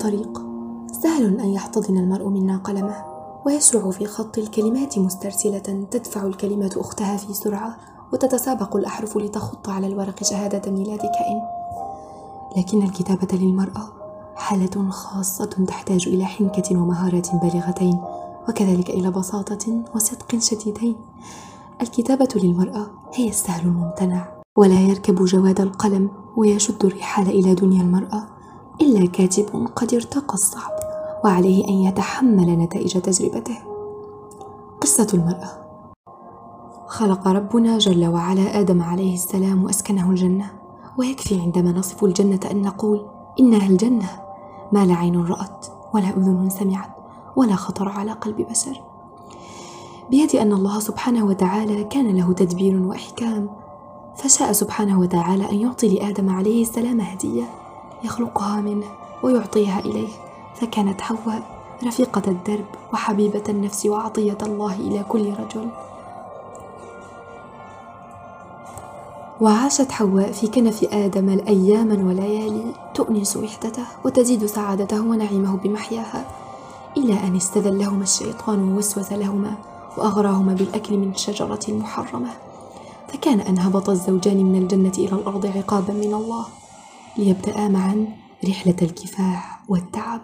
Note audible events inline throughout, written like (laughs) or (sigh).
الطريق. سهل أن يحتضن المرء منا قلمه ويشرع في خط الكلمات مسترسلة تدفع الكلمة أختها في سرعة وتتسابق الأحرف لتخط على الورق شهادة ميلاد كائن. لكن الكتابة للمرأة حالة خاصة تحتاج إلى حنكة ومهارات بالغتين وكذلك إلى بساطة وصدق شديدين. الكتابة للمرأة هي السهل الممتنع ولا يركب جواد القلم ويشد الرحال إلى دنيا المرأة إلا كاتب قد ارتقى الصعب وعليه أن يتحمل نتائج تجربته. قصة المرأة. خلق ربنا جل وعلا آدم عليه السلام وأسكنه الجنة. ويكفي عندما نصف الجنة أن نقول إنها الجنة. ما لا عين رأت ولا أذن سمعت ولا خطر على قلب بشر. بيد أن الله سبحانه وتعالى كان له تدبير وإحكام فشاء سبحانه وتعالى أن يعطي لآدم عليه السلام هدية. يخلقها منه ويعطيها إليه. فكانت حواء رفيقة الدرب وحبيبة النفس وعطية الله إلى كل رجل. وعاشت حواء في كنف آدم الأيام والليالي تؤنس وحدته وتزيد سعادته ونعيمه بمحياها إلى أن استذلهما الشيطان ووسوس لهما وأغراهما بالأكل من الشجرة المحرمة فكان أن هبط الزوجان من الجنة إلى الأرض عقابا من الله. ليبدأ معا رحلة الكفاح والتعب.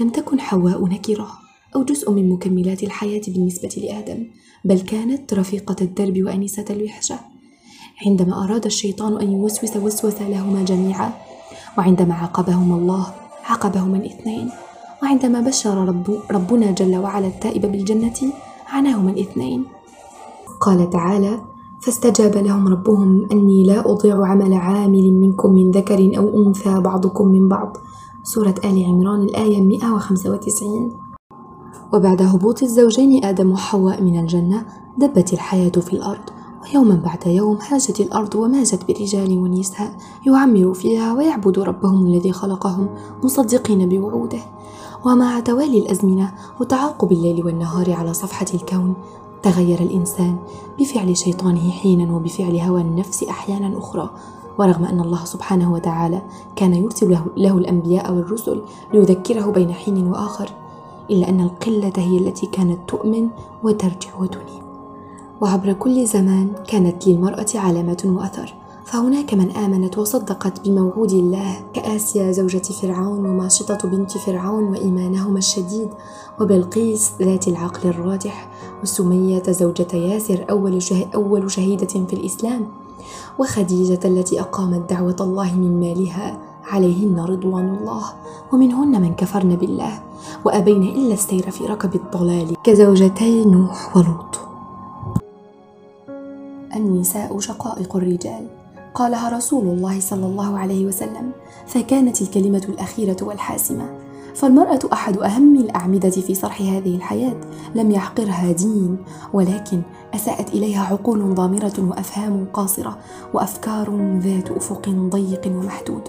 لم تكن حواء نكرة أو جزء من مكملات الحياة بالنسبة لآدم بل كانت رفيقة الدرب وأنسة الوحشة. عندما أراد الشيطان أن يوسوس وسوس لهما جميعا وعندما عاقبهما الله عاقبهما الاثنين. وعندما بشر رب ربنا جل وعلا التائب بالجنة عناهما الاثنين. قال تعالى فاستجاب لهم ربهم أني لا أضيع عمل عامل منكم من ذكر أو أنثى بعضكم من بعض. سورة آل عمران الآية 195 وبعد هبوط الزوجين آدم وحواء من الجنة دبت الحياة في الأرض. ويوما بعد يوم هاجت الأرض وماجت برجال ونساء يعمروا فيها ويعبدوا ربهم الذي خلقهم مصدقين بوعوده. ومع توالي الأزمنة وتعاقب الليل والنهار على صفحة الكون تغير الإنسان بفعل شيطانه حينا وبفعل هوى النفس أحيانا أخرى. ورغم أن الله سبحانه وتعالى كان يرسل له, الأنبياء والرسل ليذكره بين حين وآخر إلا أن القلة هي التي كانت تؤمن وترجع وتنيب. وعبر كل زمان كانت للمرأة علامة وأثر فهناك من آمنت وصدقت بموعود الله كآسيا زوجة فرعون وماشطة بنت فرعون وإيمانهما الشديد وبلقيس ذات العقل الراجح وسمية زوجة ياسر أول, شه... أول شهيدة في الإسلام وخديجة التي أقامت دعوة الله من مالها عليهن رضوان الله ومنهن من كفرن بالله وأبين إلا السير في ركب الضلال كزوجتي نوح ولوط. النساء شقائق الرجال. قالها رسول الله صلى الله عليه وسلم فكانت الكلمة الأخيرة والحاسمة فالمرأة أحد أهم الأعمدة في صرح هذه الحياة. لم يحقرها دين ولكن أساءت إليها عقول ضامرة وأفهام قاصرة وأفكار ذات أفق ضيق ومحدود.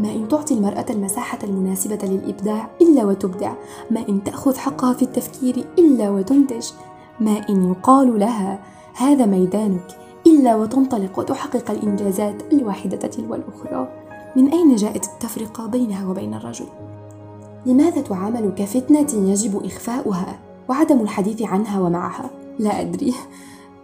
ما إن تعطي المرأة المساحة المناسبة للإبداع إلا وتبدع، ما إن تأخذ حقها في التفكير إلا وتنتج، ما إن يقال لها هذا ميدانك إلا وتنطلق وتحقق الإنجازات الواحدة تلو الأخرى. من أين جاءت التفرقة بينها وبين الرجل؟ لماذا تعامل كفتنة يجب إخفاؤها وعدم الحديث عنها ومعها؟ لا أدري.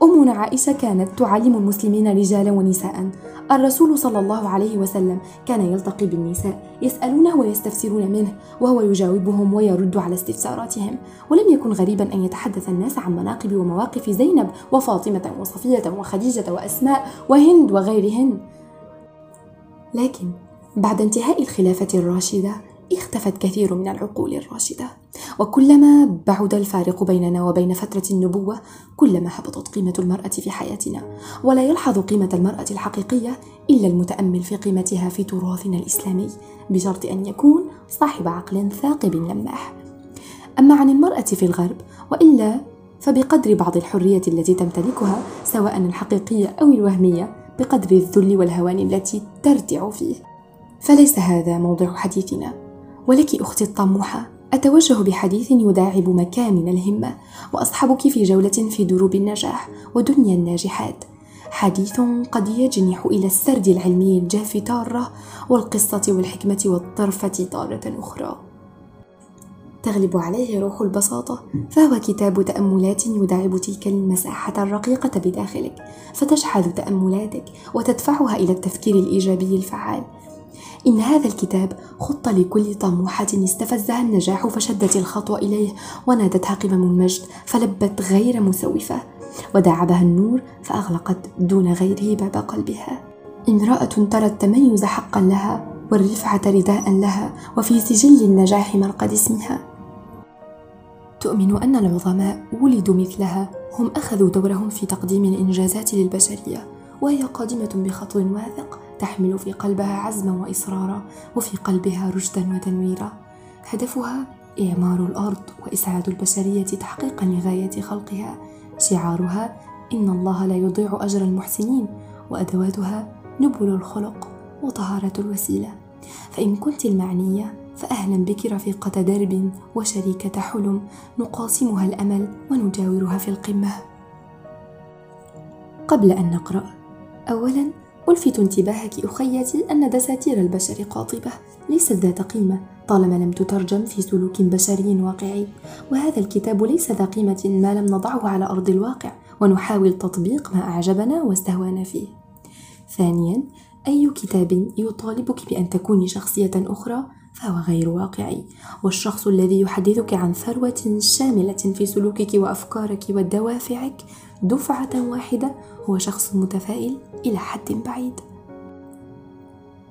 أمنا عائشة كانت تعلم المسلمين رجالا ونساء. الرسول صلى الله عليه وسلم كان يلتقي بالنساء يسألونه ويستفسرون منه وهو يجاوبهم ويرد على استفساراتهم. ولم يكن غريبا أن يتحدث الناس عن مناقب ومواقف زينب وفاطمة وصفية وخديجة وأسماء وهند وغيرهن. لكن بعد انتهاء الخلافة الراشدة اختفت كثير من العقول الراشدة. وكلما بعد الفارق بيننا وبين فترة النبوة كلما هبطت قيمة المرأة في حياتنا. ولا يلحظ قيمة المرأة الحقيقية إلا المتأمل في قيمتها في تراثنا الإسلامي بشرط أن يكون صاحب عقل ثاقب لماح. أما عن المرأة في الغرب وإلا فبقدر بعض الحرية التي تمتلكها سواء الحقيقية أو الوهمية بقدر الذل والهوان التي ترتع فيه. فليس هذا موضع حديثنا. ولك أختي الطموحة أتوجه بحديث يداعب مكامن الهمة وأصحبك في جولة في دروب النجاح ودنيا الناجحات. حديث قد يجنح إلى السرد العلمي الجاف تارة والقصة والحكمة والطرفة تارة أخرى. تغلب عليه روح البساطة فهو كتاب تأملات يداعب تلك المساحة الرقيقة بداخلك فتشحذ تأملاتك وتدفعها إلى التفكير الإيجابي الفعال. إن هذا الكتاب خط لكل طموحة استفزها النجاح فشدت الخطوة إليه ونادتها قمم المجد فلبت غير مسوفة وداعبها النور فأغلقت دون غيره باب قلبها امرأة ترى التميز حقا لها والرفعة رداء لها وفي سجل النجاح مرقد اسمها تؤمن أن العظماء ولدوا مثلها هم أخذوا دورهم في تقديم الإنجازات للبشرية وهي قادمة بخطو واثق تحمل في قلبها عزما وإصرارا وفي قلبها رشدا وتنويرا. هدفها إعمار الأرض وإسعاد البشرية تحقيقا لغاية خلقها. شعارها إن الله لا يضيع أجر المحسنين وأدواتها نبل الخلق وطهارة الوسيلة. فإن كنت المعنية فأهلا بك رفيقة درب وشريكة حلم نقاسمها الأمل ونجاورها في القمة. قبل أن نقرأ أولا ألفت انتباهك أخيتي أن دساتير البشر قاطبة ليست ذات قيمة طالما لم تترجم في سلوك بشري واقعي. وهذا الكتاب ليس ذا قيمة ما لم نضعه على أرض الواقع ونحاول تطبيق ما أعجبنا واستهوانا فيه. ثانيا أي كتاب يطالبك بأن تكوني شخصية أخرى؟ فهو غير واقعي. والشخص الذي يحدثك عن ثروة شاملة في سلوكك وأفكارك ودوافعك دفعة واحدة هو شخص متفائل إلى حد بعيد.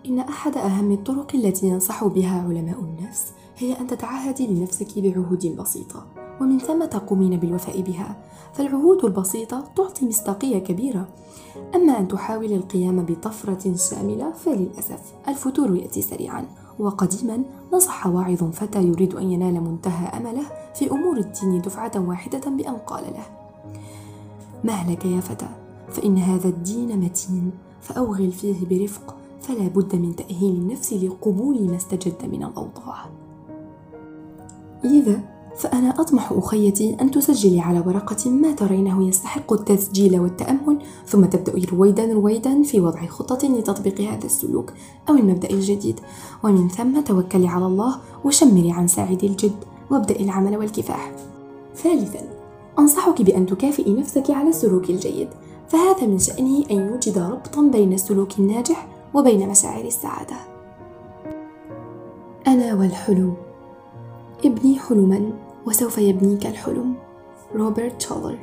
إن أحد أهم الطرق التي ينصح بها علماء النفس هي أن تتعهدي لنفسك بعهود بسيطة ومن ثم تقومين بالوفاء بها. فالعهود البسيطة تعطي مصداقية كبيرة. أما أن تحاول القيام بطفرة شاملة فللأسف الفتور يأتي سريعا. وقديما نصح واعظ فتى يريد أن ينال منتهى أمله في أمور الدين دفعة واحدة بأن قال له. مهلك يا فتى؟ فإن هذا الدين متين فأوغل فيه برفق فلا بد من تأهيل النفس لقبول ما استجد من الأوضاع. لذا فأنا أطمح أخيتي أن تسجلي على ورقة ما ترينه يستحق التسجيل والتأمل ثم تبدأي رويدا رويدا في وضع خطة لتطبيق هذا السلوك أو المبدأ الجديد. ومن ثم توكلي على الله وشمري عن ساعد الجد وابدأي العمل والكفاح. ثالثا أنصحك بأن تكافئي نفسك على السلوك الجيد فهذا من شأنه أن يوجد ربطا بين السلوك الناجح وبين مشاعر السعادة. أنا والحلم؟ ابني حلما وسوف يبنيك الحلم. روبرت شولر.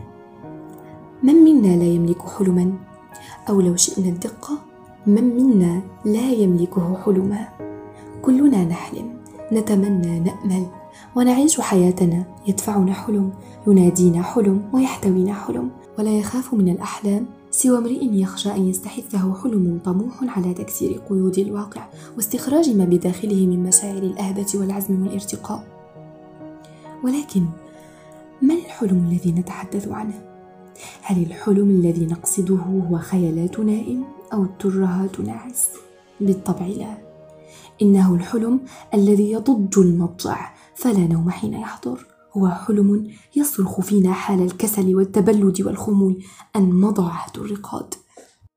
من منا لا يملك حلما؟ أو لو شئنا الدقة من منا لا يملكه حلما؟ كلنا نحلم نتمنى نأمل ونعيش حياتنا. يدفعنا حلم ينادينا حلم ويحتوينا حلم. ولا يخاف من الأحلام سوى امرئ يخشى أن يستحثه حلم طموح على تكسير قيود الواقع واستخراج ما بداخله من مشاعر الأهبة والعزم والارتقاء. ولكن ما الحلم الذي نتحدث عنه؟ هل الحلم الذي نقصده هو خيالات نائم أو ترهات ناعس بالطبع لا. إنه الحلم الذي يضج المضجع فلا نوم حين يحضر. هو حلم يصرخ فينا حال الكسل والتبلد والخمول. أن مضى عهد الرقاد.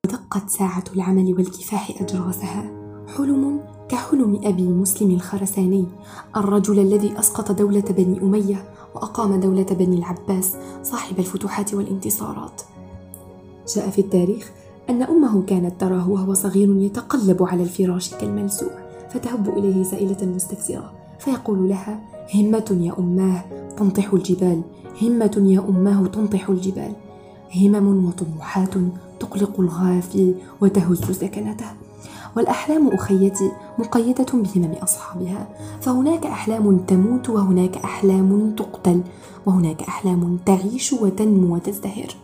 ودقت ساعة العمل والكفاح أجراسها. حلم كحلم أبي مسلم الخرساني. الرجل الذي أسقط دولة بني أمية وأقام دولة بني العباس صاحب الفتوحات والانتصارات. جاء في التاريخ أن أمه كانت تراه وهو صغير يتقلب على الفراش كالملسوع. فتهب إليه سائلة مستفسرة فيقول لها همة يا أماه تنطح الجبال همة يا أماه تنطح الجبال. همم وطموحات تقلق الغافي وتهز سكنته. والأحلام أخيتي مقيدة بهمم أصحابها. فهناك أحلام تموت وهناك أحلام تقتل وهناك أحلام تعيش وتنمو وتزدهر.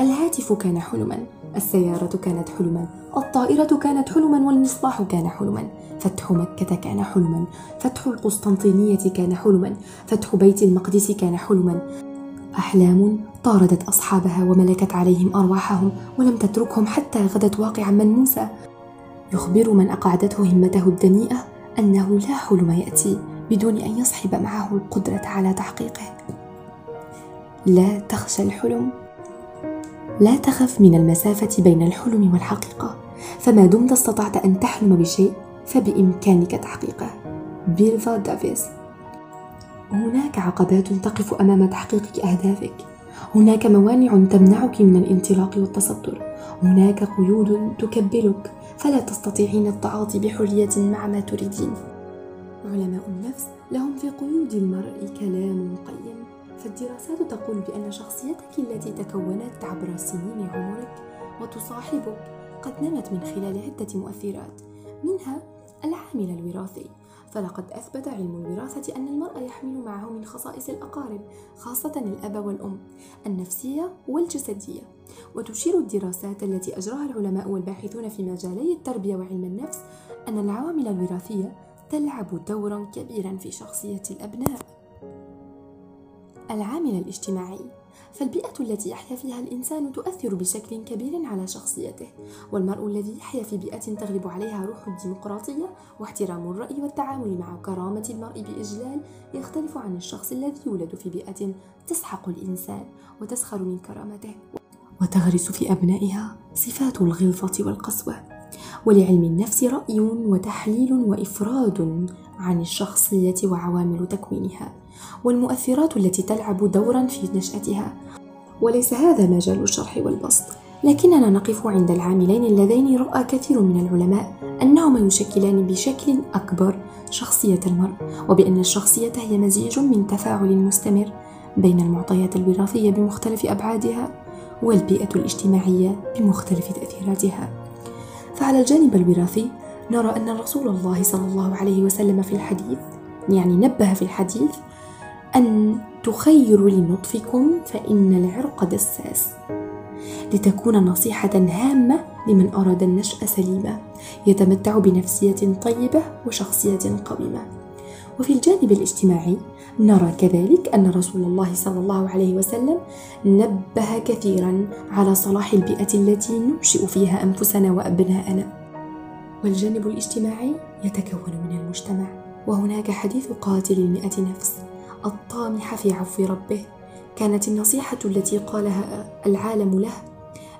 الهاتف كان حلما السيارة كانت حلما الطائرة كانت حلما والمصباح كان حلما. فتح مكة كان حلما. فتح القسطنطينية كان حلما. فتح بيت المقدس كان حلما. أحلام طاردت أصحابها وملكت عليهم أرواحهم ولم تتركهم حتى غدت واقعا ملموسا يخبر من أقعدته همته الدنيئة أنه لا حلم يأتي بدون أن يصحب معه القدرة على تحقيقه. لا تخشى الحلم. لا تخف من المسافة بين الحلم والحقيقة. فما دمت استطعت أن تحلم بشيء فبإمكانك تحقيقه بيلفا دافيس هناك عقبات تقف أمام تحقيق أهدافك. هناك موانع تمنعك من الانطلاق والتصدر. هناك قيود تكبلك. فلا تستطيعين التعاطي بحرية مع ما تريدين. علماء النفس لهم في قيود المرء كلام قيم. فالدراسات تقول بأن شخصيتك التي تكونت عبر سنين عمرك وتصاحبك قد نمت من خلال عدة مؤثرات. منها العامل الوراثي. فلقد أثبت علم الوراثة أن المرء يحمل معه من خصائص الأقارب خاصة الأب والأم النفسية والجسدية. وتشير الدراسات التي أجراها العلماء والباحثون في مجالي التربية وعلم النفس أن العوامل الوراثية تلعب دورا كبيرا في شخصية الأبناء. العامل الاجتماعي. فالبيئة التي يحيا فيها الإنسان تؤثر بشكل كبير على شخصيته، والمرء الذي يحيا في بيئة تغلب عليها روح الديمقراطية واحترام الرأي والتعامل مع كرامة المرء بإجلال يختلف عن الشخص الذي يولد في بيئة تسحق الإنسان وتسخر من كرامته، وتغرس في أبنائها صفات الغلظة والقسوة. ولعلم النفس رأي وتحليل وإفراد عن الشخصية وعوامل تكوينها. والمؤثرات التي تلعب دورا في نشأتها وليس هذا مجال الشرح والبسط لكننا نقف عند العاملين اللذين رأى كثير من العلماء أنهما يشكلان بشكل أكبر شخصية المرء وبأن الشخصية هي مزيج من تفاعل مستمر بين المعطيات الوراثية بمختلف أبعادها والبيئة الاجتماعية بمختلف تأثيراتها فعلى الجانب الوراثي نرى أن رسول الله صلى الله عليه وسلم في الحديث يعني نبه في الحديث أن تخيروا لنطفكم فإن العرق دساس. لتكون نصيحة هامة لمن أراد النشأ سليمة يتمتع بنفسية طيبة وشخصية قويمة. وفي الجانب الاجتماعي نرى كذلك أن رسول الله صلى الله عليه وسلم نبه كثيرا على صلاح البيئة التي ننشئ فيها أنفسنا وأبناءنا. والجانب الاجتماعي يتكون من المجتمع وهناك حديث قاتل المئة نفس الطامح في عفو ربه. كانت النصيحة التي قالها العالم له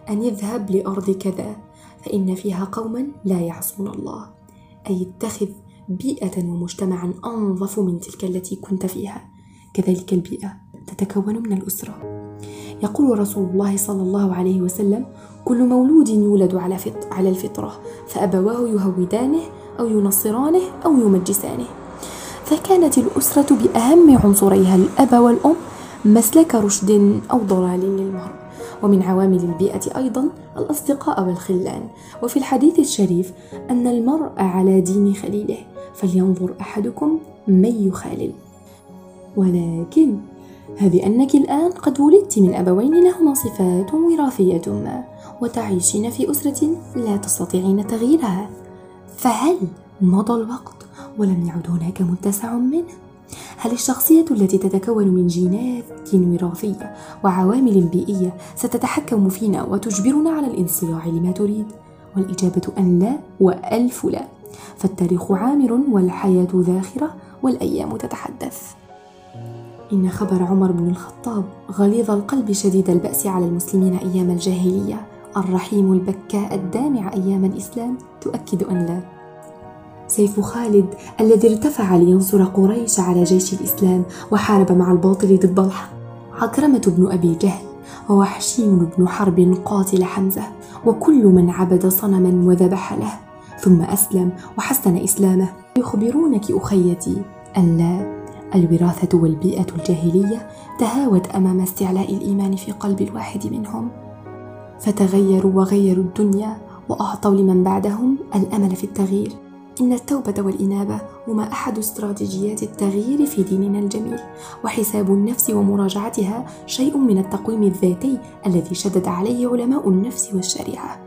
أن يذهب لأرض كذا فإن فيها قوما لا يعصون الله. أي اتخذ بيئة ومجتمعا أنظف من تلك التي كنت فيها. كذلك البيئة تتكون من الأسرة. يقول رسول الله صلى الله عليه وسلم كل مولود يولد على على الفطرة فأبواه يهودانه أو ينصرانه أو يمجسانه. فكانت الأسرة بأهم عنصريها الأب والأم مسلك رشد أو ضلال للمرء. ومن عوامل البيئة أيضا الأصدقاء والخلان. وفي الحديث الشريف أن المرء على دين خليله فلينظر أحدكم من يخالل. ولكن هذه أنك الآن قد ولدت من أبوين لهما صفات وراثية ما وتعيشين في أسرة لا تستطيعين تغييرها. فهل مضى الوقت ولم يعد هناك متسع منه؟ هل الشخصية التي تتكون من جينات وراثية وعوامل بيئية ستتحكم فينا وتجبرنا على الانصياع لما تريد؟ والإجابة أن لا وألف لا. فالتاريخ عامر والحياة ذاخرة والأيام تتحدث. إن خبر عمر بن الخطاب غليظ القلب شديد البأس على المسلمين أيام الجاهلية الرحيم البكاء الدامع أيام الإسلام تؤكد أن لا. سيف خالد الذي ارتفع لينصر قريش على جيش الإسلام وحارب مع الباطل ضد الحق. عكرمة بن أبي جهل ووحشي بن حرب قاتل حمزة وكل من عبد صنما وذبح له ثم أسلم وحسن إسلامه. يخبرونك أخيتي أن لا الوراثة والبيئة الجاهلية تهاوت أمام استعلاء الإيمان في قلب الواحد منهم. فتغيروا وغيروا الدنيا وأعطوا لمن بعدهم الأمل في التغيير. إن التوبة والإنابة هما أحد استراتيجيات التغيير في ديننا الجميل، وحساب النفس ومراجعتها شيء من التقويم الذاتي الذي شدد عليه علماء النفس والشريعة.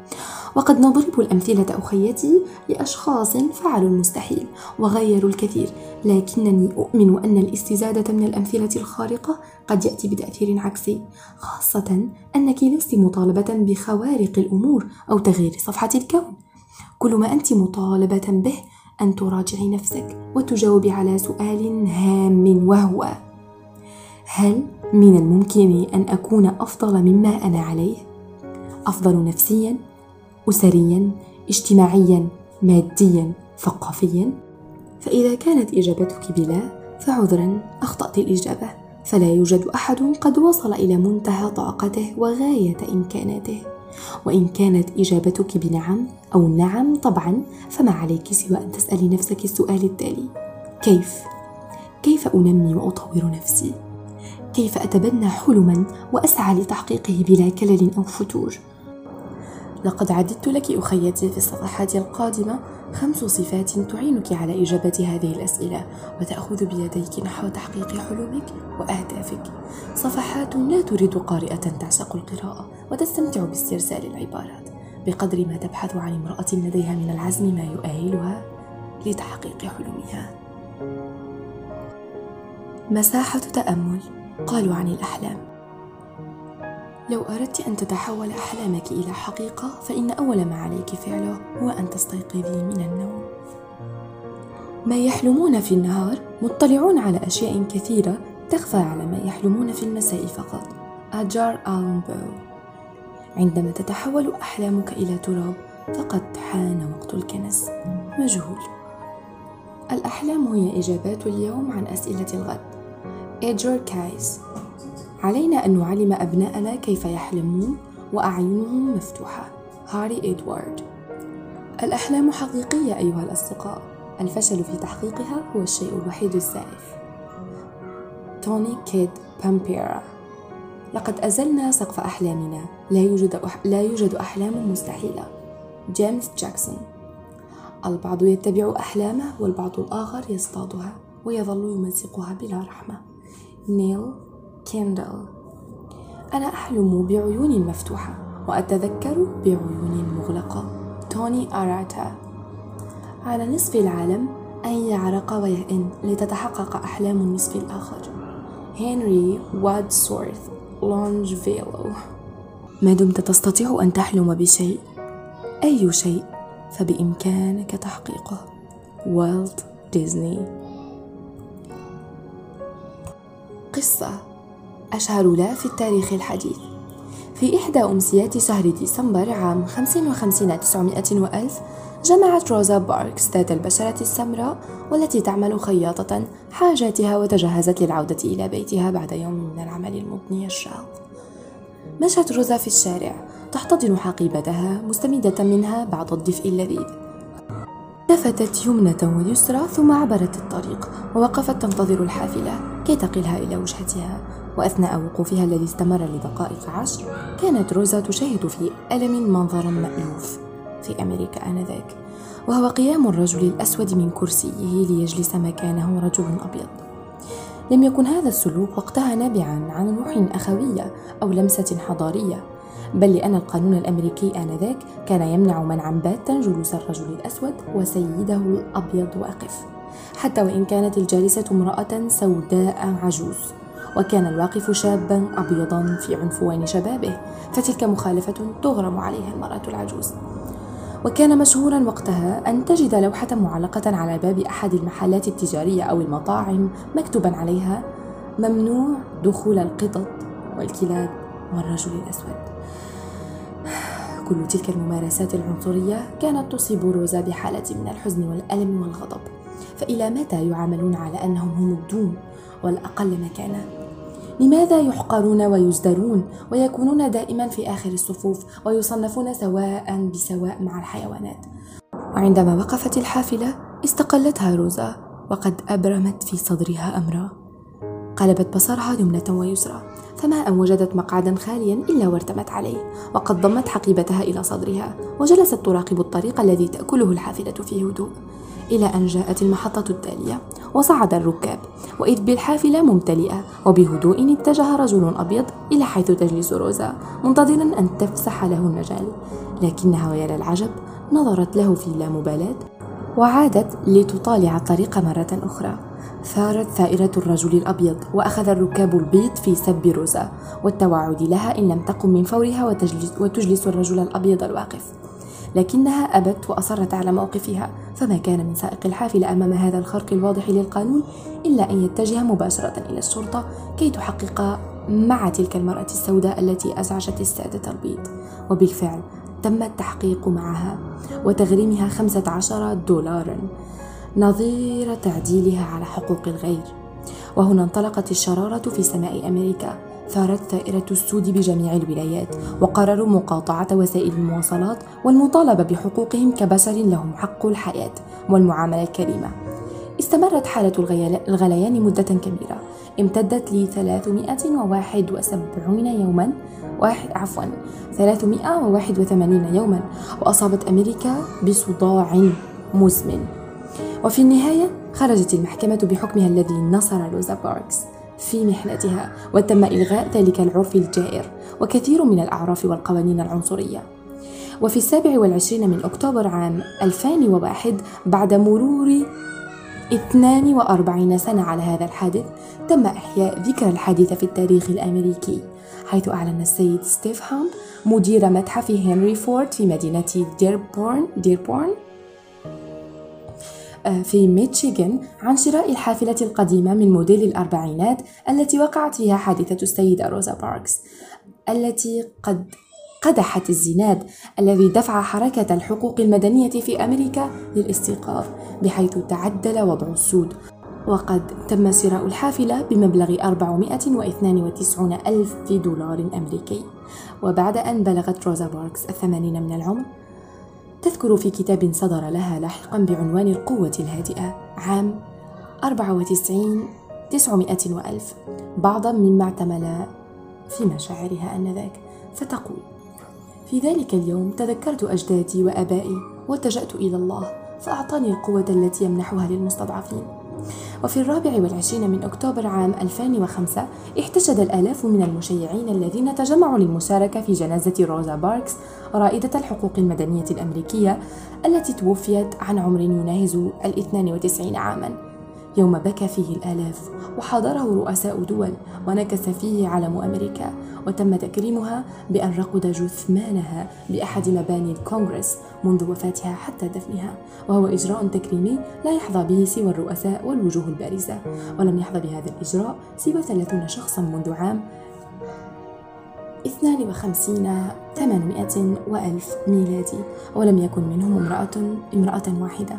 وقد نضرب الأمثلة أخيتي لأشخاص فعلوا المستحيل وغيروا الكثير، لكنني أؤمن أن الاستزادة من الأمثلة الخارقة قد يأتي بتأثير عكسي، خاصة أنك لست مطالبة بخوارق الأمور أو تغيير صفحة الكون. كل ما أنت مطالبة به أن تراجعي نفسك وتجاوبي على سؤال هام وهو هل من الممكن أن أكون أفضل مما أنا عليه؟ أفضل نفسيا أسريا اجتماعيا ماديا ثقافيا؟ فإذا كانت إجابتك بلا فعذرا أخطأت الإجابة. فلا يوجد أحد قد وصل إلى منتهى طاقته وغاية إمكاناته. وإن كانت إجابتك بنعم أو نعم طبعا فما عليك سوى أن تسألي نفسك السؤال التالي كيف؟ كيف أنمي وأطور نفسي؟ كيف أتبنى حلما وأسعى لتحقيقه بلا كلل أو فتور؟ لقد عددت لك أخيتي في الصفحات القادمة خمس صفات تعينك على إجابة هذه الأسئلة وتأخذ بيديك نحو تحقيق حلمك وأهدافك صفحات لا تريد قارئة تعشق القراءة وتستمتع باسترسال العبارات بقدر ما تبحث عن امرأة لديها من العزم ما يؤهلها لتحقيق حلمها مساحة تأمل قالوا عن الأحلام لو أردت أن تتحول أحلامك إلى حقيقة فإن أول ما عليك فعله هو أن تستيقظي من النوم. ما يحلمون في النهار مطلعون على أشياء كثيرة تخفى على ما يحلمون في المساء فقط. أجار آلن بو عندما تتحول أحلامك إلى تراب فقد حان وقت الكنس مجهول. الأحلام هي إجابات اليوم عن أسئلة الغد. إيجور كايز علينا أن نعلم أبناءنا كيف يحلمون وأعينهم مفتوحة. هاري إدوارد الأحلام حقيقية أيها الأصدقاء. الفشل في تحقيقها هو الشيء الوحيد الزائف توني كيد بامبيرا لقد أزلنا سقف أحلامنا. لا يوجد, أح... لا يوجد أحلام مستحيلة. جيمس جاكسون. البعض يتبع أحلامه والبعض الآخر يصطادها ويظل يمزقها بلا رحمة. نيل كيندل. أنا أحلم بعيون مفتوحة وأتذكر بعيون مغلقة. توني أراتا. على نصف العالم أن يعرق ويئن لتتحقق أحلام النصف الآخر. هنري وادسورث. لونجفيلو ما دمت تستطيع أن تحلم بشيء أي شيء فبإمكانك تحقيقه. والت ديزني قصة. أشهر لا في التاريخ الحديث. في إحدى أمسيات شهر ديسمبر عام 55 900 وألف جمعت روزا باركس ذات البشرة السمراء والتي تعمل خياطة حاجاتها وتجهزت للعودة إلى بيتها بعد يوم من العمل المضني الشاق. مشت روزا في الشارع تحتضن حقيبتها مستمدة منها بعض الدفء اللذيذ. لفتت يمنة ويسرى ثم عبرت الطريق ووقفت تنتظر الحافلة كي تقلها إلى وجهتها. وأثناء وقوفها الذي استمر لدقائق عشر كانت روزا تشاهد في ألم منظرا مألوف. في أمريكا آنذاك. وهو قيام الرجل الأسود من كرسيه ليجلس مكانه رجل أبيض. لم يكن هذا السلوك وقتها نابعا عن روح أخوية أو لمسة حضارية بل لأن القانون الأمريكي آنذاك كان يمنع منعا باتا جلوس الرجل الأسود وسيده الأبيض واقف حتى وإن كانت الجالسة امرأة سوداء عجوز. وكان الواقف شابا أبيضا في عنفوان شبابه فتلك مخالفة تغرم عليها المرأة العجوز. وكان مشهورا وقتها أن تجد لوحة معلقة على باب أحد المحلات التجارية أو المطاعم مكتوبا عليها ممنوع دخول القطط والكلاب والرجل الأسود. كل تلك الممارسات العنصرية كانت تصيب روزا بحالة من الحزن والألم والغضب. فإلى متى يعاملون على أنهم هم الدون والأقل مكانة لماذا يحقرون ويزدرون ويكونون دائما في آخر الصفوف ويصنفون سواء بسواء مع الحيوانات؟ وعندما وقفت الحافلة استقلتها روزا وقد أبرمت في صدرها أمرا. قلبت بصرها يمنة ويسرى فما أن وجدت مقعدا خاليا إلا وارتمت عليه وقد ضمت حقيبتها إلى صدرها وجلست تراقب الطريق الذي تأكله الحافلة في هدوء إلى أن جاءت المحطة التالية وصعد الركاب وإذ بالحافلة ممتلئة وبهدوء اتجه رجل أبيض إلى حيث تجلس روزا منتظرا أن تفسح له المجال. لكنها ويا للعجب نظرت له في اللامبالاة وعادت لتطالع الطريق مرة أخرى. ثارت ثائرة الرجل الأبيض وأخذ الركاب البيض في سب روزا والتوعد لها إن لم تقم من فورها وتجلس, وتجلس الرجل الأبيض الواقف. لكنها أبت وأصرت على موقفها فما كان من سائق الحافلة أمام هذا الخرق الواضح للقانون إلا أن يتجه مباشرة إلى الشرطة كي تحقق مع تلك المرأة السوداء التي أزعجت السادة البيض وبالفعل تم التحقيق معها وتغريمها 15 دولارا نظير تعديلها على حقوق الغير. وهنا انطلقت الشرارة في سماء أمريكا. ثارت ثائرة السود بجميع الولايات وقرروا مقاطعة وسائل المواصلات والمطالبة بحقوقهم كبشر لهم حق الحياة والمعاملة الكريمة. استمرت حالة الغليان مدة كبيرة. امتدت ل 371 يوما واحد عفوا 381 يوما وأصابت أمريكا بصداع مزمن. وفي النهاية خرجت المحكمة بحكمها الذي نصر روزا باركس. في محنتها وتم إلغاء ذلك العرف الجائر وكثير من الأعراف والقوانين العنصرية. وفي السابع والعشرين من أكتوبر عام 2001 بعد مرور 42 سنة على هذا الحادث تم إحياء ذكرى الحادثة في التاريخ الأمريكي حيث أعلن السيد ستيف هامب مدير متحف هنري فورد في مدينة ديربورن, ديربورن في ميتشيغان عن شراء الحافلة القديمة من موديل الأربعينات التي وقعت فيها حادثة السيدة روزا باركس التي قد قدحت الزناد الذي دفع حركة الحقوق المدنية في أمريكا للاستيقاظ بحيث تعدل وضع السود. وقد تم شراء الحافلة بمبلغ 492 ألف دولار أمريكي. وبعد أن بلغت روزا باركس الثمانين من العمر تذكر في كتاب صدر لها لاحقا بعنوان القوة الهادئة عام 94 900 وألف. بعضا مما اعتمل في مشاعرها آنذاك فتقول في ذلك اليوم تذكرت أجدادي وآبائي واتجأت إلى الله فأعطاني القوة التي يمنحها للمستضعفين. وفي الرابع والعشرين من أكتوبر عام 2005 احتشد الآلاف من المشيعين الذين تجمعوا للمشاركة في جنازة روزا باركس رائدة الحقوق المدنية الأمريكية التي توفيت عن عمر يناهز ال 92 عاماً. يوم بكى فيه الآلاف وحضره رؤساء دول ونكس فيه علم أمريكا وتم تكريمها بأن رقد جثمانها بأحد مباني الكونغرس منذ وفاتها حتى دفنها وهو إجراء تكريمي لا يحظى به سوى الرؤساء والوجوه البارزة ولم يحظى بهذا الإجراء سوى 30 شخصا منذ عام 52 800 وألف ميلادي ولم يكن منهم امرأة امرأة واحدة.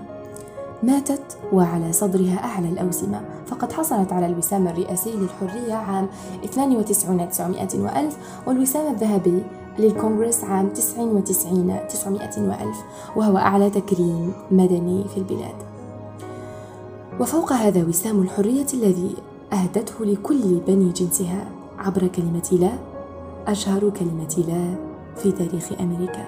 ماتت وعلى صدرها أعلى الأوسمة فقد حصلت على الوسام الرئاسي للحرية عام 92 900 وألف والوسام الذهبي للكونغرس عام 99 900 وألف وهو أعلى تكريم مدني في البلاد. وفوق هذا وسام الحرية الذي أهدته لكل بني جنسها عبر كلمة لا أشهر كلمة لا في تاريخ أمريكا.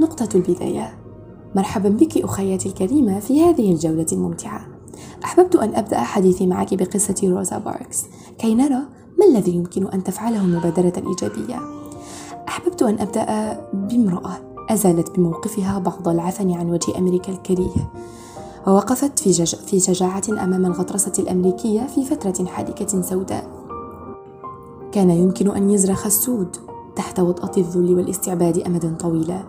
نقطة البداية. مرحبا بك أخيتي الكريمة في هذه الجولة الممتعة. أحببت أن أبدأ حديثي معك بقصة روزا باركس. كي نرى ما الذي يمكن أن تفعله المبادرة الإيجابية أحببت أن أبدأ بامرأة أزالت بموقفها بعض العفن عن وجه أمريكا الكريه ووقفت في, جج... في شجاعة أمام الغطرسة الأمريكية في فترة حادكة سوداء. كان يمكن أن يزرخ السود تحت وطأة الذل والاستعباد أمدا طويلا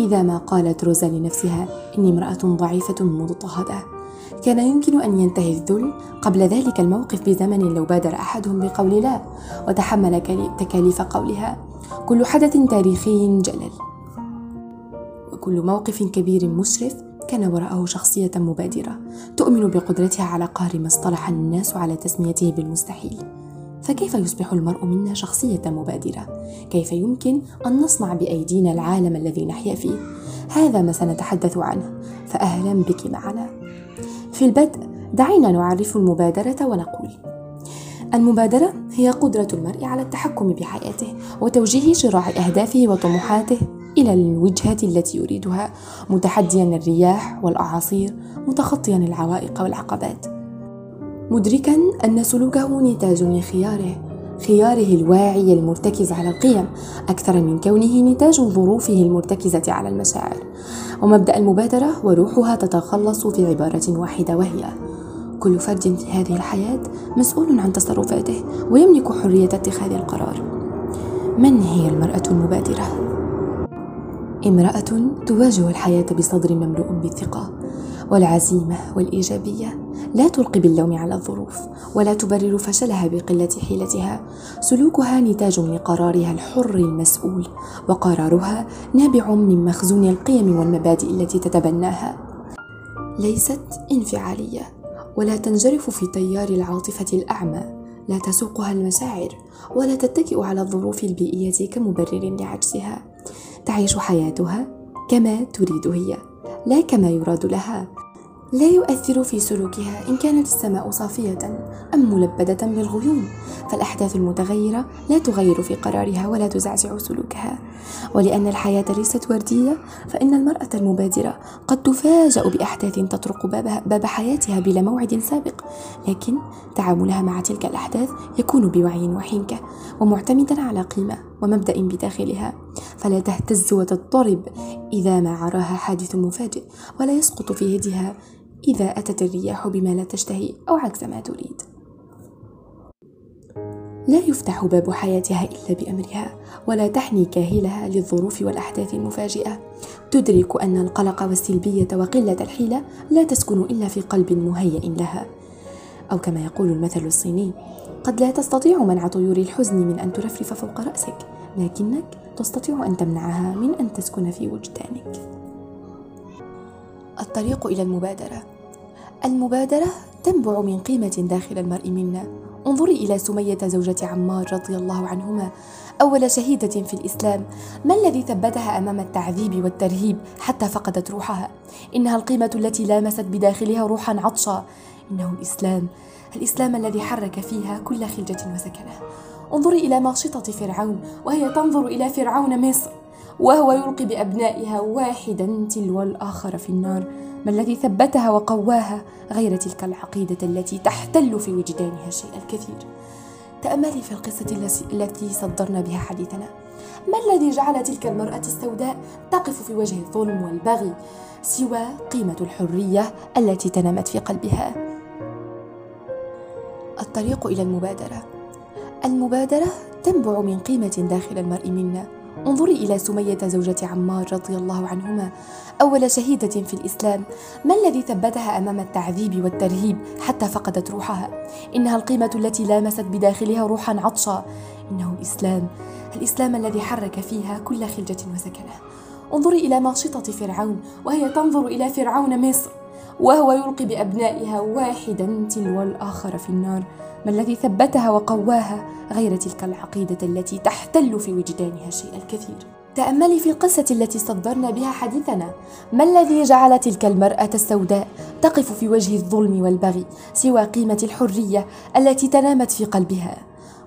إذا ما قالت روزا لنفسها إني امرأة ضعيفة مضطهدة. كان يمكن أن ينتهي الذل قبل ذلك الموقف بزمن لو بادر أحدهم بقول لا وتحمل تكاليف قولها كل حدث تاريخي جلل وكل موقف كبير مشرف كان وراءه شخصية مبادرة تؤمن بقدرتها على قهر ما اصطلح الناس على تسميته بالمستحيل فكيف يصبح المرء منا شخصية مبادرة؟ كيف يمكن أن نصنع بأيدينا العالم الذي نحيا فيه؟ هذا ما سنتحدث عنه فأهلا بك معنا. في البدء دعينا نعرف المبادرة ونقول: المبادرة هي قدرة المرء على التحكم بحياته وتوجيه شراع أهدافه وطموحاته إلى الوجهة التي يريدها متحديا الرياح والأعاصير متخطيا العوائق والعقبات. مدركا أن سلوكه نتاج لخياره خياره الواعي المرتكز على القيم أكثر من كونه نتاج ظروفه المرتكزة على المشاعر. ومبدأ المبادرة وروحها تتخلص في عبارة واحدة وهي كل فرد في هذه الحياة مسؤول عن تصرفاته ويملك حرية اتخاذ القرار. من هي المرأة المبادرة؟ امرأة تواجه الحياة بصدر مملوء بالثقة. والعزيمة والإيجابية. لا تلقي باللوم على الظروف ولا تبرر فشلها بقلة حيلتها. سلوكها نتاج لقرارها الحر المسؤول وقرارها نابع من مخزون القيم والمبادئ التي تتبناها. ليست انفعالية ولا تنجرف في تيار العاطفة الأعمى. لا تسوقها المشاعر ولا تتكئ على الظروف البيئية كمبرر لعجزها. تعيش حياتها كما تريد هي. لا كما يراد لها. لا يؤثر في سلوكها إن كانت السماء صافية أم ملبدة بالغيوم فالأحداث المتغيرة لا تغير في قرارها ولا تزعزع سلوكها. ولأن الحياة ليست وردية فإن المرأة المبادرة قد تفاجأ بأحداث تطرق باب حياتها بلا موعد سابق لكن تعاملها مع تلك الأحداث يكون بوعي وحنكة ومعتمدا على قيمة. ومبدأ بداخلها. فلا تهتز وتضطرب إذا ما عراها حادث مفاجئ ولا يسقط في يدها إذا أتت الرياح بما لا تشتهي أو عكس ما تريد. لا يفتح باب حياتها إلا بأمرها ولا تحني كاهلها للظروف والأحداث المفاجئة. تدرك أن القلق والسلبية وقلة الحيلة لا تسكن إلا في قلب مهيئ لها. أو كما يقول المثل الصيني قد لا تستطيع منع طيور الحزن من أن ترفرف فوق رأسك لكنك تستطيع أن تمنعها من أن تسكن في وجدانك. الطريق إلى المبادرة. المبادرة تنبع من قيمة داخل المرء منا. انظري إلى سمية زوجة عمار رضي الله عنهما أول شهيدة في الإسلام. ما الذي ثبتها أمام التعذيب والترهيب حتى فقدت روحها؟ إنها القيمة التي لامست بداخلها روحا عطشا. إنه الإسلام الإسلام الذي حرك فيها كل خلجة وسكنة. انظري إلى ماشطة فرعون وهي تنظر إلى فرعون مصر وهو يلقي بأبنائها واحدا تلو الآخر في النار. ما الذي ثبتها وقواها غير تلك العقيدة التي تحتل في وجدانها الشيء الكثير. تأملي في القصة التي صدرنا بها حديثنا. ما الذي جعل تلك المرأة السوداء تقف في وجه الظلم والبغي سوى قيمة الحرية التي تنامت في قلبها؟ الطريق إلى المبادرة. المبادرة تنبع من قيمة داخل المرء منا. انظري إلى سمية زوجة عمار رضي الله عنهما أول شهيدة في الإسلام. ما الذي ثبتها أمام التعذيب والترهيب حتى فقدت روحها؟ إنها القيمة التي لامست بداخلها روحا عطشا. إنه الإسلام الإسلام الذي حرك فيها كل خلجة وسكنة. انظري إلى ماشطة فرعون وهي تنظر إلى فرعون مصر. وهو يلقي بأبنائها واحدا تلو الآخر في النار. ما الذي ثبتها وقواها غير تلك العقيدة التي تحتل في وجدانها الشيء الكثير. تأملي في القصة التي صدرنا بها حديثنا. ما الذي جعل تلك المرأة السوداء تقف في وجه الظلم والبغي سوى قيمة الحرية التي تنامت في قلبها؟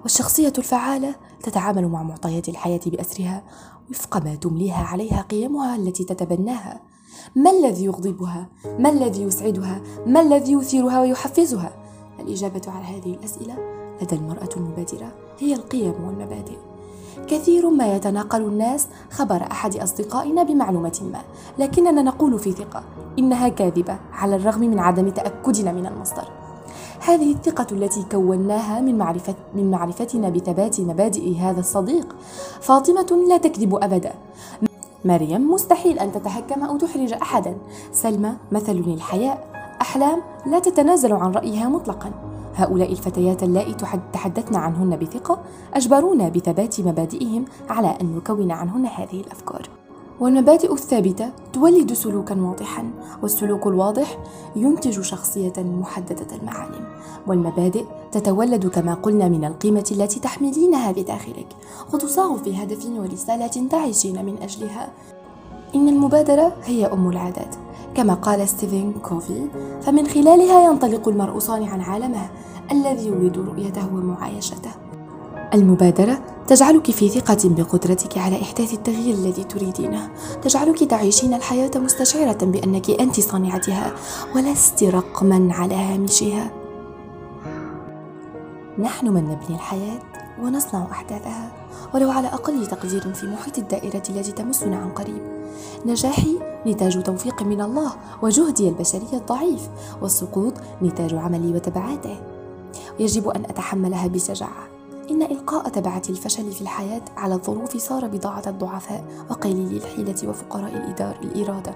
والشخصية الفعالة تتعامل مع معطيات الحياة بأسرها وفق ما تمليها عليها قيمها التي تتبناها. ما الذي يغضبها؟ ما الذي يسعدها؟ ما الذي يثيرها ويحفزها؟ الإجابة على هذه الأسئلة لدى المرأة المبادرة هي القيم والمبادئ. كثير ما يتناقل الناس خبر أحد أصدقائنا بمعلومة ما لكننا نقول في ثقة إنها كاذبة على الرغم من عدم تأكدنا من المصدر. هذه الثقة التي كوناها من معرفة من معرفتنا بثبات مبادئ هذا الصديق فاطمة لا تكذب أبدا. مريم مستحيل أن تتهكم أو تحرج أحدا. سلمى مثل للحياء. أحلام لا تتنازل عن رأيها مطلقا. هؤلاء الفتيات اللائي تحدثنا عنهن بثقة أجبرونا بثبات مبادئهم على أن نكون عنهن هذه الأفكار. والمبادئ الثابتة تولد سلوكا واضحا والسلوك الواضح ينتج شخصية محددة المعالم. والمبادئ تتولد كما قلنا من القيمة التي تحملينها بداخلك. وتصاغ في هدف ورسالة تعيشين من أجلها. إن المبادرة هي أم العادات. كما قال ستيفن كوفي فمن خلالها ينطلق المرء صانعا عالمه الذي يريد رؤيته ومعايشته. المبادرة تجعلك في ثقة بقدرتك على إحداث التغيير الذي تريدينه. تجعلك تعيشين الحياة مستشعرة بأنك أنت صانعتها ولست رقما على هامشها. نحن من نبني الحياة ونصنع أحداثها ولو على أقل تقدير في محيط الدائرة التي تمسنا عن قريب. نجاحي نتاج توفيق من الله وجهدي البشري الضعيف والسقوط نتاج عملي وتبعاته. يجب أن أتحملها بشجاعة. إن إلقاء تبعات الفشل في الحياة على الظروف صار بضاعة الضعفاء وقليلي الحيلة وفقراء الإدار الإرادة.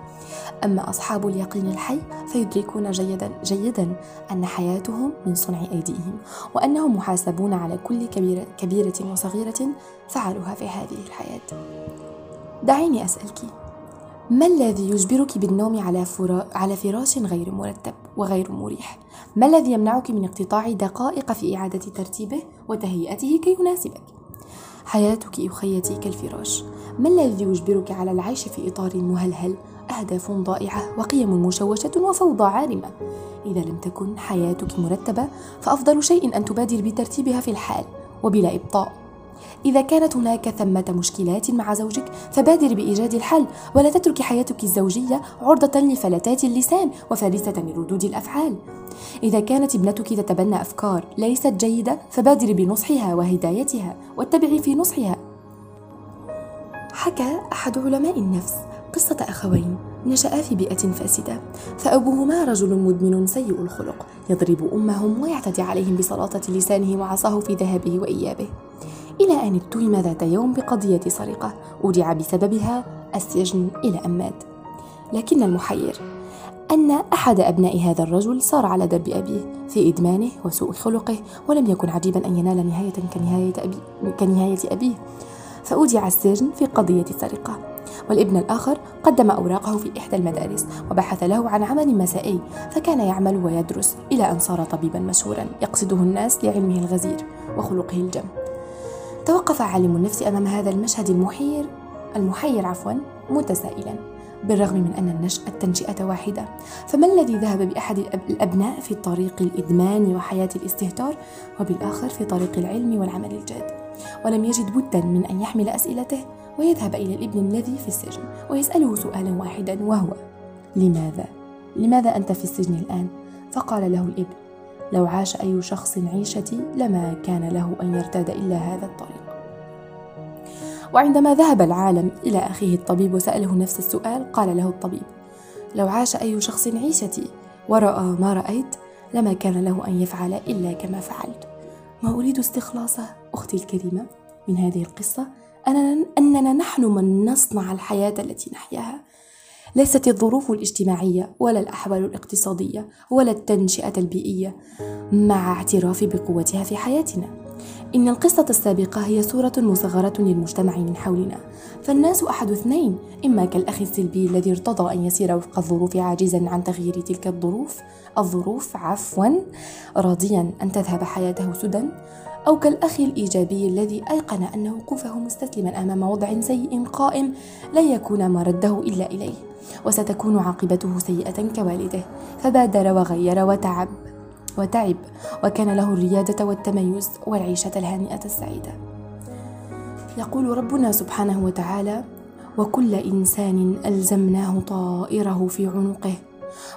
أما أصحاب اليقين الحي فيدركون جيدا جيدا أن حياتهم من صنع أيديهم وأنهم محاسبون على كل كبيرة, كبيرة وصغيرة فعلوها في هذه الحياة. دعيني أسألك ما الذي يجبرك بالنوم على, على فراش غير مرتب وغير مريح؟ ما الذي يمنعك من اقتطاع دقائق في إعادة ترتيبه وتهيئته كي يناسبك؟ حياتك أخيتي كالفراش ما الذي يجبرك على العيش في إطار مهلهل أهداف ضائعة وقيم مشوشة وفوضى عارمة إذا لم تكن حياتك مرتبة فأفضل شيء أن تبادر بترتيبها في الحال وبلا إبطاء إذا كانت هناك ثمة مشكلات مع زوجك فبادر بإيجاد الحل ولا تترك حياتك الزوجية عرضة لفلتات اللسان وفارسة لردود الأفعال. إذا كانت ابنتك تتبنى أفكار ليست جيدة فبادر بنصحها وهدايتها واتبعي في نصحها. حكى أحد علماء النفس قصة أخوين نشأا في بيئة فاسدة فأبوهما رجل مدمن سيء الخلق يضرب أمهم ويعتدي عليهم بسلاطة لسانه وعصاه في ذهابه وإيابه. إلى أن اتهم ذات يوم بقضية سرقة أودع بسببها السجن إلى أن مات لكن المحير أن أحد أبناء هذا الرجل صار على درب أبيه في إدمانه وسوء خلقه ولم يكن عجيبا أن ينال نهاية كنهاية, أبي كنهاية أبيه. فأودع السجن في قضية سرقة. والابن الآخر قدم أوراقه في إحدى المدارس وبحث له عن عمل مسائي فكان يعمل ويدرس إلى أن صار طبيبا مشهورا يقصده الناس لعلمه الغزير وخلقه الجم. توقف عالم النفس أمام هذا المشهد المحير المحير عفوا متسائلا بالرغم من أن النشأة التنشئة واحدة فما الذي ذهب بأحد الأبناء في طريق الإدمان وحياة الاستهتار وبالآخر في طريق العلم والعمل الجاد ولم يجد بدا من أن يحمل أسئلته ويذهب إلى الابن الذي في السجن ويسأله سؤالا واحدا وهو لماذا؟ لماذا أنت في السجن الآن؟ فقال له الابن لو عاش أي شخص عيشتي لما كان له أن يرتاد إلا هذا الطريق. وعندما ذهب العالم إلى أخيه الطبيب وسأله نفس السؤال قال له الطبيب لو عاش أي شخص عيشتي ورأى ما رأيت لما كان له أن يفعل إلا كما فعلت. ما أريد استخلاصه أختي الكريمة من هذه القصة أننا نحن من نصنع الحياة التي نحياها. ليست الظروف الاجتماعية ولا الأحوال الاقتصادية ولا التنشئة البيئية مع اعتراف بقوتها في حياتنا. إن القصة السابقة هي صورة مصغرة للمجتمع من حولنا. فالناس أحد اثنين إما كالأخ السلبي الذي ارتضى أن يسير وفق الظروف عاجزا عن تغيير تلك الظروف الظروف عفوا راضيا أن تذهب حياته سدى أو كالأخ الإيجابي الذي أيقن أن وقوفه مستسلما أمام وضع سيء قائم لن يكون مرده إلا إليه وستكون عاقبته سيئة كوالده. فبادر وغير وتعب وتعب وكان له الريادة والتميز والعيشة الهانئة السعيدة. يقول ربنا سبحانه وتعالى وكل إنسان ألزمناه طائره في عنقه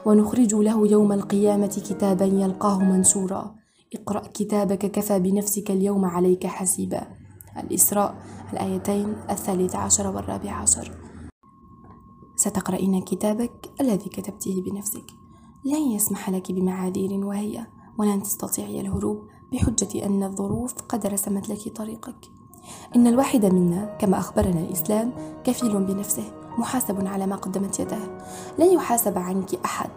ونخرج له يوم القيامة كتابا يلقاه منشورا. اقرأ كتابك كفى بنفسك اليوم عليك حسيبا. الإسراء الآيتين الثالث عشر والرابع عشر. ستقرأين كتابك؟ الذي كتبته بنفسك. لن يسمح لك بمعاذير وهي ولن تستطيعي الهروب بحجة أن الظروف قد رسمت لك طريقك. إن الواحد منا كما أخبرنا الإسلام كفيل بنفسه. محاسب على ما قدمت يداه. لن يحاسب عنك أحد.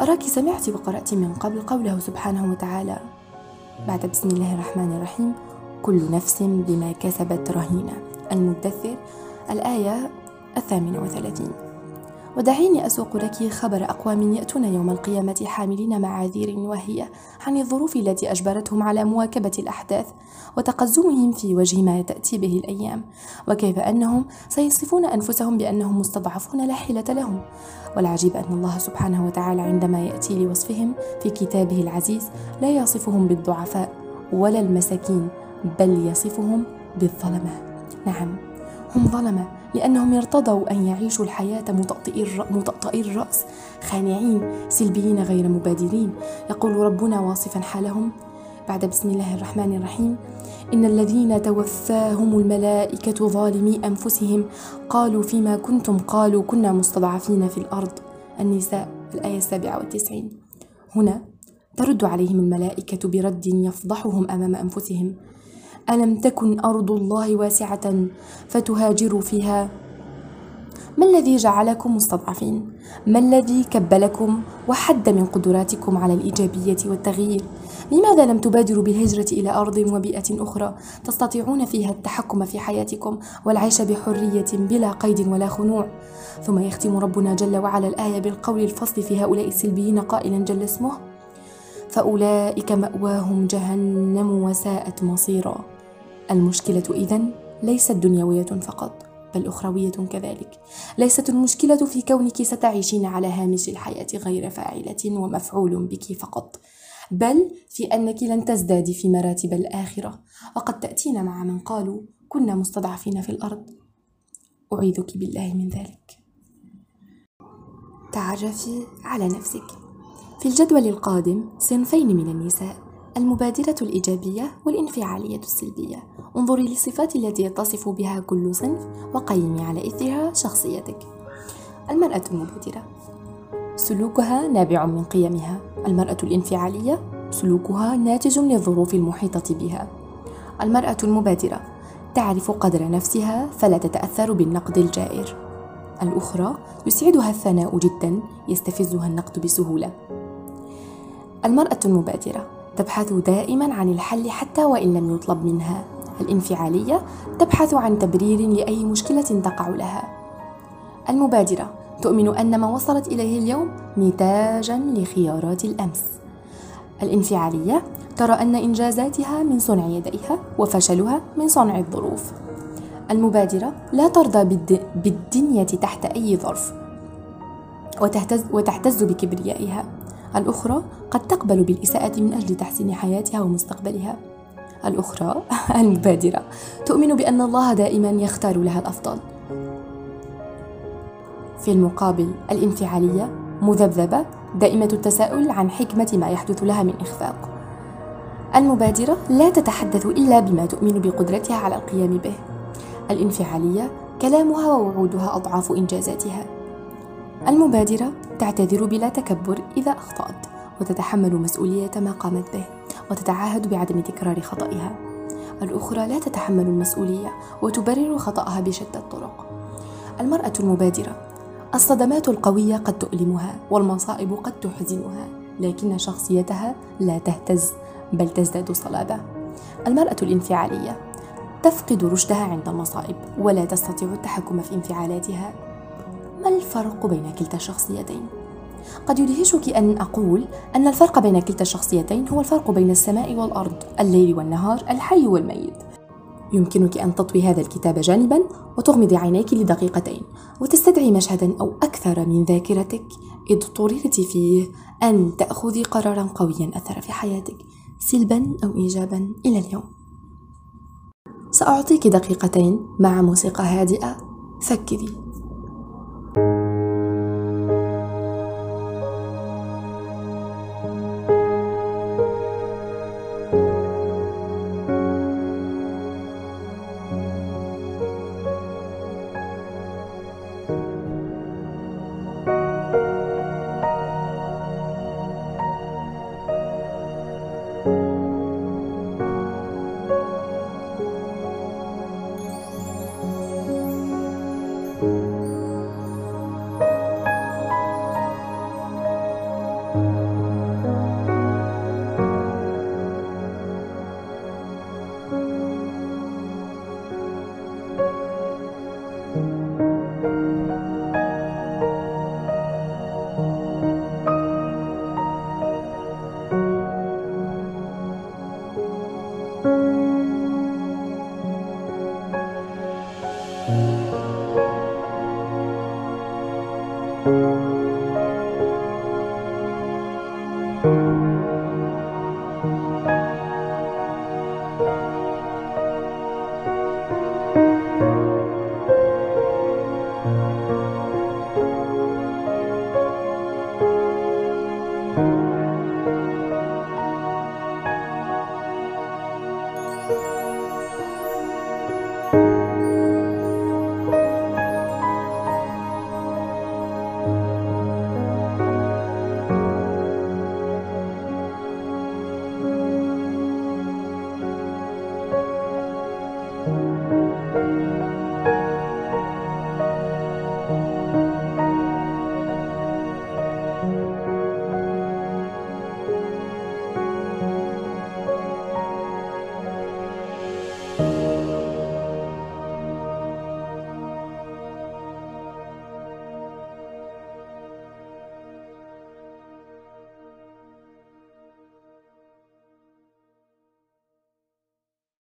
أراك سمعت وقرأت من قبل قوله سبحانه وتعالى. بعد بسم الله الرحمن الرحيم. كل نفس بما كسبت رهينة. المدثر. الآية الثامنة وثلاثين ودعيني أسوق لك خبر أقوام يأتون يوم القيامة حاملين معاذير وهي عن الظروف التي أجبرتهم على مواكبة الأحداث وتقزمهم في وجه ما تأتي به الأيام. وكيف أنهم سيصفون أنفسهم بأنهم مستضعفون لا حيلة لهم. والعجيب أن الله سبحانه وتعالى عندما يأتي لوصفهم في كتابه العزيز لا يصفهم بالضعفاء ولا المساكين بل يصفهم بالظلمة نعم هم ظلمة لأنهم ارتضوا أن يعيشوا الحياة مطأطئي الرأس. خانعين سلبيين غير مبادرين. يقول ربنا واصفا حالهم. بعد بسم الله الرحمن الرحيم. إن الذين توفاهم الملائكة ظالمي أنفسهم قالوا فيما كنتم قالوا كنا مستضعفين في الأرض. النساء الآية السابعة والتسعين. هنا ترد عليهم الملائكة برد يفضحهم أمام أنفسهم. ألم تكن أرض الله واسعة فتهاجروا فيها؟ ما الذي جعلكم مستضعفين؟ ما الذي كبلكم وحد من قدراتكم على الإيجابية والتغيير؟ لماذا لم تبادروا بالهجرة إلى أرض وبيئة أخرى تستطيعون فيها التحكم في حياتكم والعيش بحرية بلا قيد ولا خنوع؟ ثم يختم ربنا جل وعلا الآية بالقول الفصل في هؤلاء السلبيين قائلا جل اسمه فأولئك مأواهم جهنم وساءت مصيرا. المشكلة إذن ليست دنيوية فقط بل أخروية كذلك. ليست المشكلة في كونك ستعيشين على هامش الحياة غير فاعلة ومفعول بك فقط بل في أنك لن تزدادي في مراتب الآخرة. وقد تأتين مع من قالوا كنا مستضعفين في الأرض. أعيذك بالله من ذلك. تعرفي على نفسك. في الجدول القادم صنفين من النساء. المبادرة الإيجابية والانفعالية السلبية. انظري للصفات التي يتصف بها كل صنف وقيمي على إثرها شخصيتك. المرأة المبادرة. سلوكها نابع من قيمها. المرأة الانفعالية. سلوكها ناتج للظروف المحيطة بها. المرأة المبادرة. تعرف قدر نفسها فلا تتأثر بالنقد الجائر. الأخرى. يسعدها الثناء جدا. يستفزها النقد بسهولة. المرأة المبادرة. تبحث دائما عن الحل حتى وإن لم يطلب منها. الانفعالية تبحث عن تبرير لأي مشكلة تقع لها. المبادرة. تؤمن أن ما وصلت إليه اليوم نتاجا لخيارات الأمس. الانفعالية. ترى أن إنجازاتها من صنع يديها وفشلها من صنع الظروف. المبادرة. لا ترضى بالدنيا تحت أي ظرف. وتهتز, وتحتز بكبريائها. الأخرى قد تقبل بالإساءة من أجل تحسين حياتها ومستقبلها. الأخرى (laughs) المبادرة. تؤمن بأن الله دائما يختار لها الأفضل. في المقابل الانفعالية مذبذبة دائمة التساؤل عن حكمة ما يحدث لها من إخفاق. المبادرة لا تتحدث إلا بما تؤمن بقدرتها على القيام به. الانفعالية كلامها ووعودها أضعاف إنجازاتها. المبادرة تعتذر بلا تكبر إذا أخطأت وتتحمل مسؤولية ما قامت به وتتعاهد بعدم تكرار خطئها. الأخرى لا تتحمل المسؤولية وتبرر خطأها بشتى الطرق. المرأة المبادرة الصدمات القوية قد تؤلمها والمصائب قد تحزنها لكن شخصيتها لا تهتز بل تزداد صلابة. المرأة الانفعالية تفقد رشدها عند المصائب ولا تستطيع التحكم في انفعالاتها. ما الفرق بين كلتا الشخصيتين قد يدهشك أن أقول أن الفرق بين كلتا الشخصيتين هو الفرق بين السماء والأرض الليل والنهار الحي والميت. يمكنك أن تطوي هذا الكتاب جانبا وتغمضي عينيك لدقيقتين وتستدعي مشهدا أو أكثر من ذاكرتك إذ اضطررت فيه أن تأخذي قرارا قويا أثر في حياتك سلبا أو ايجابا إلى اليوم. سأعطيك دقيقتين مع موسيقى هادئة. فكري.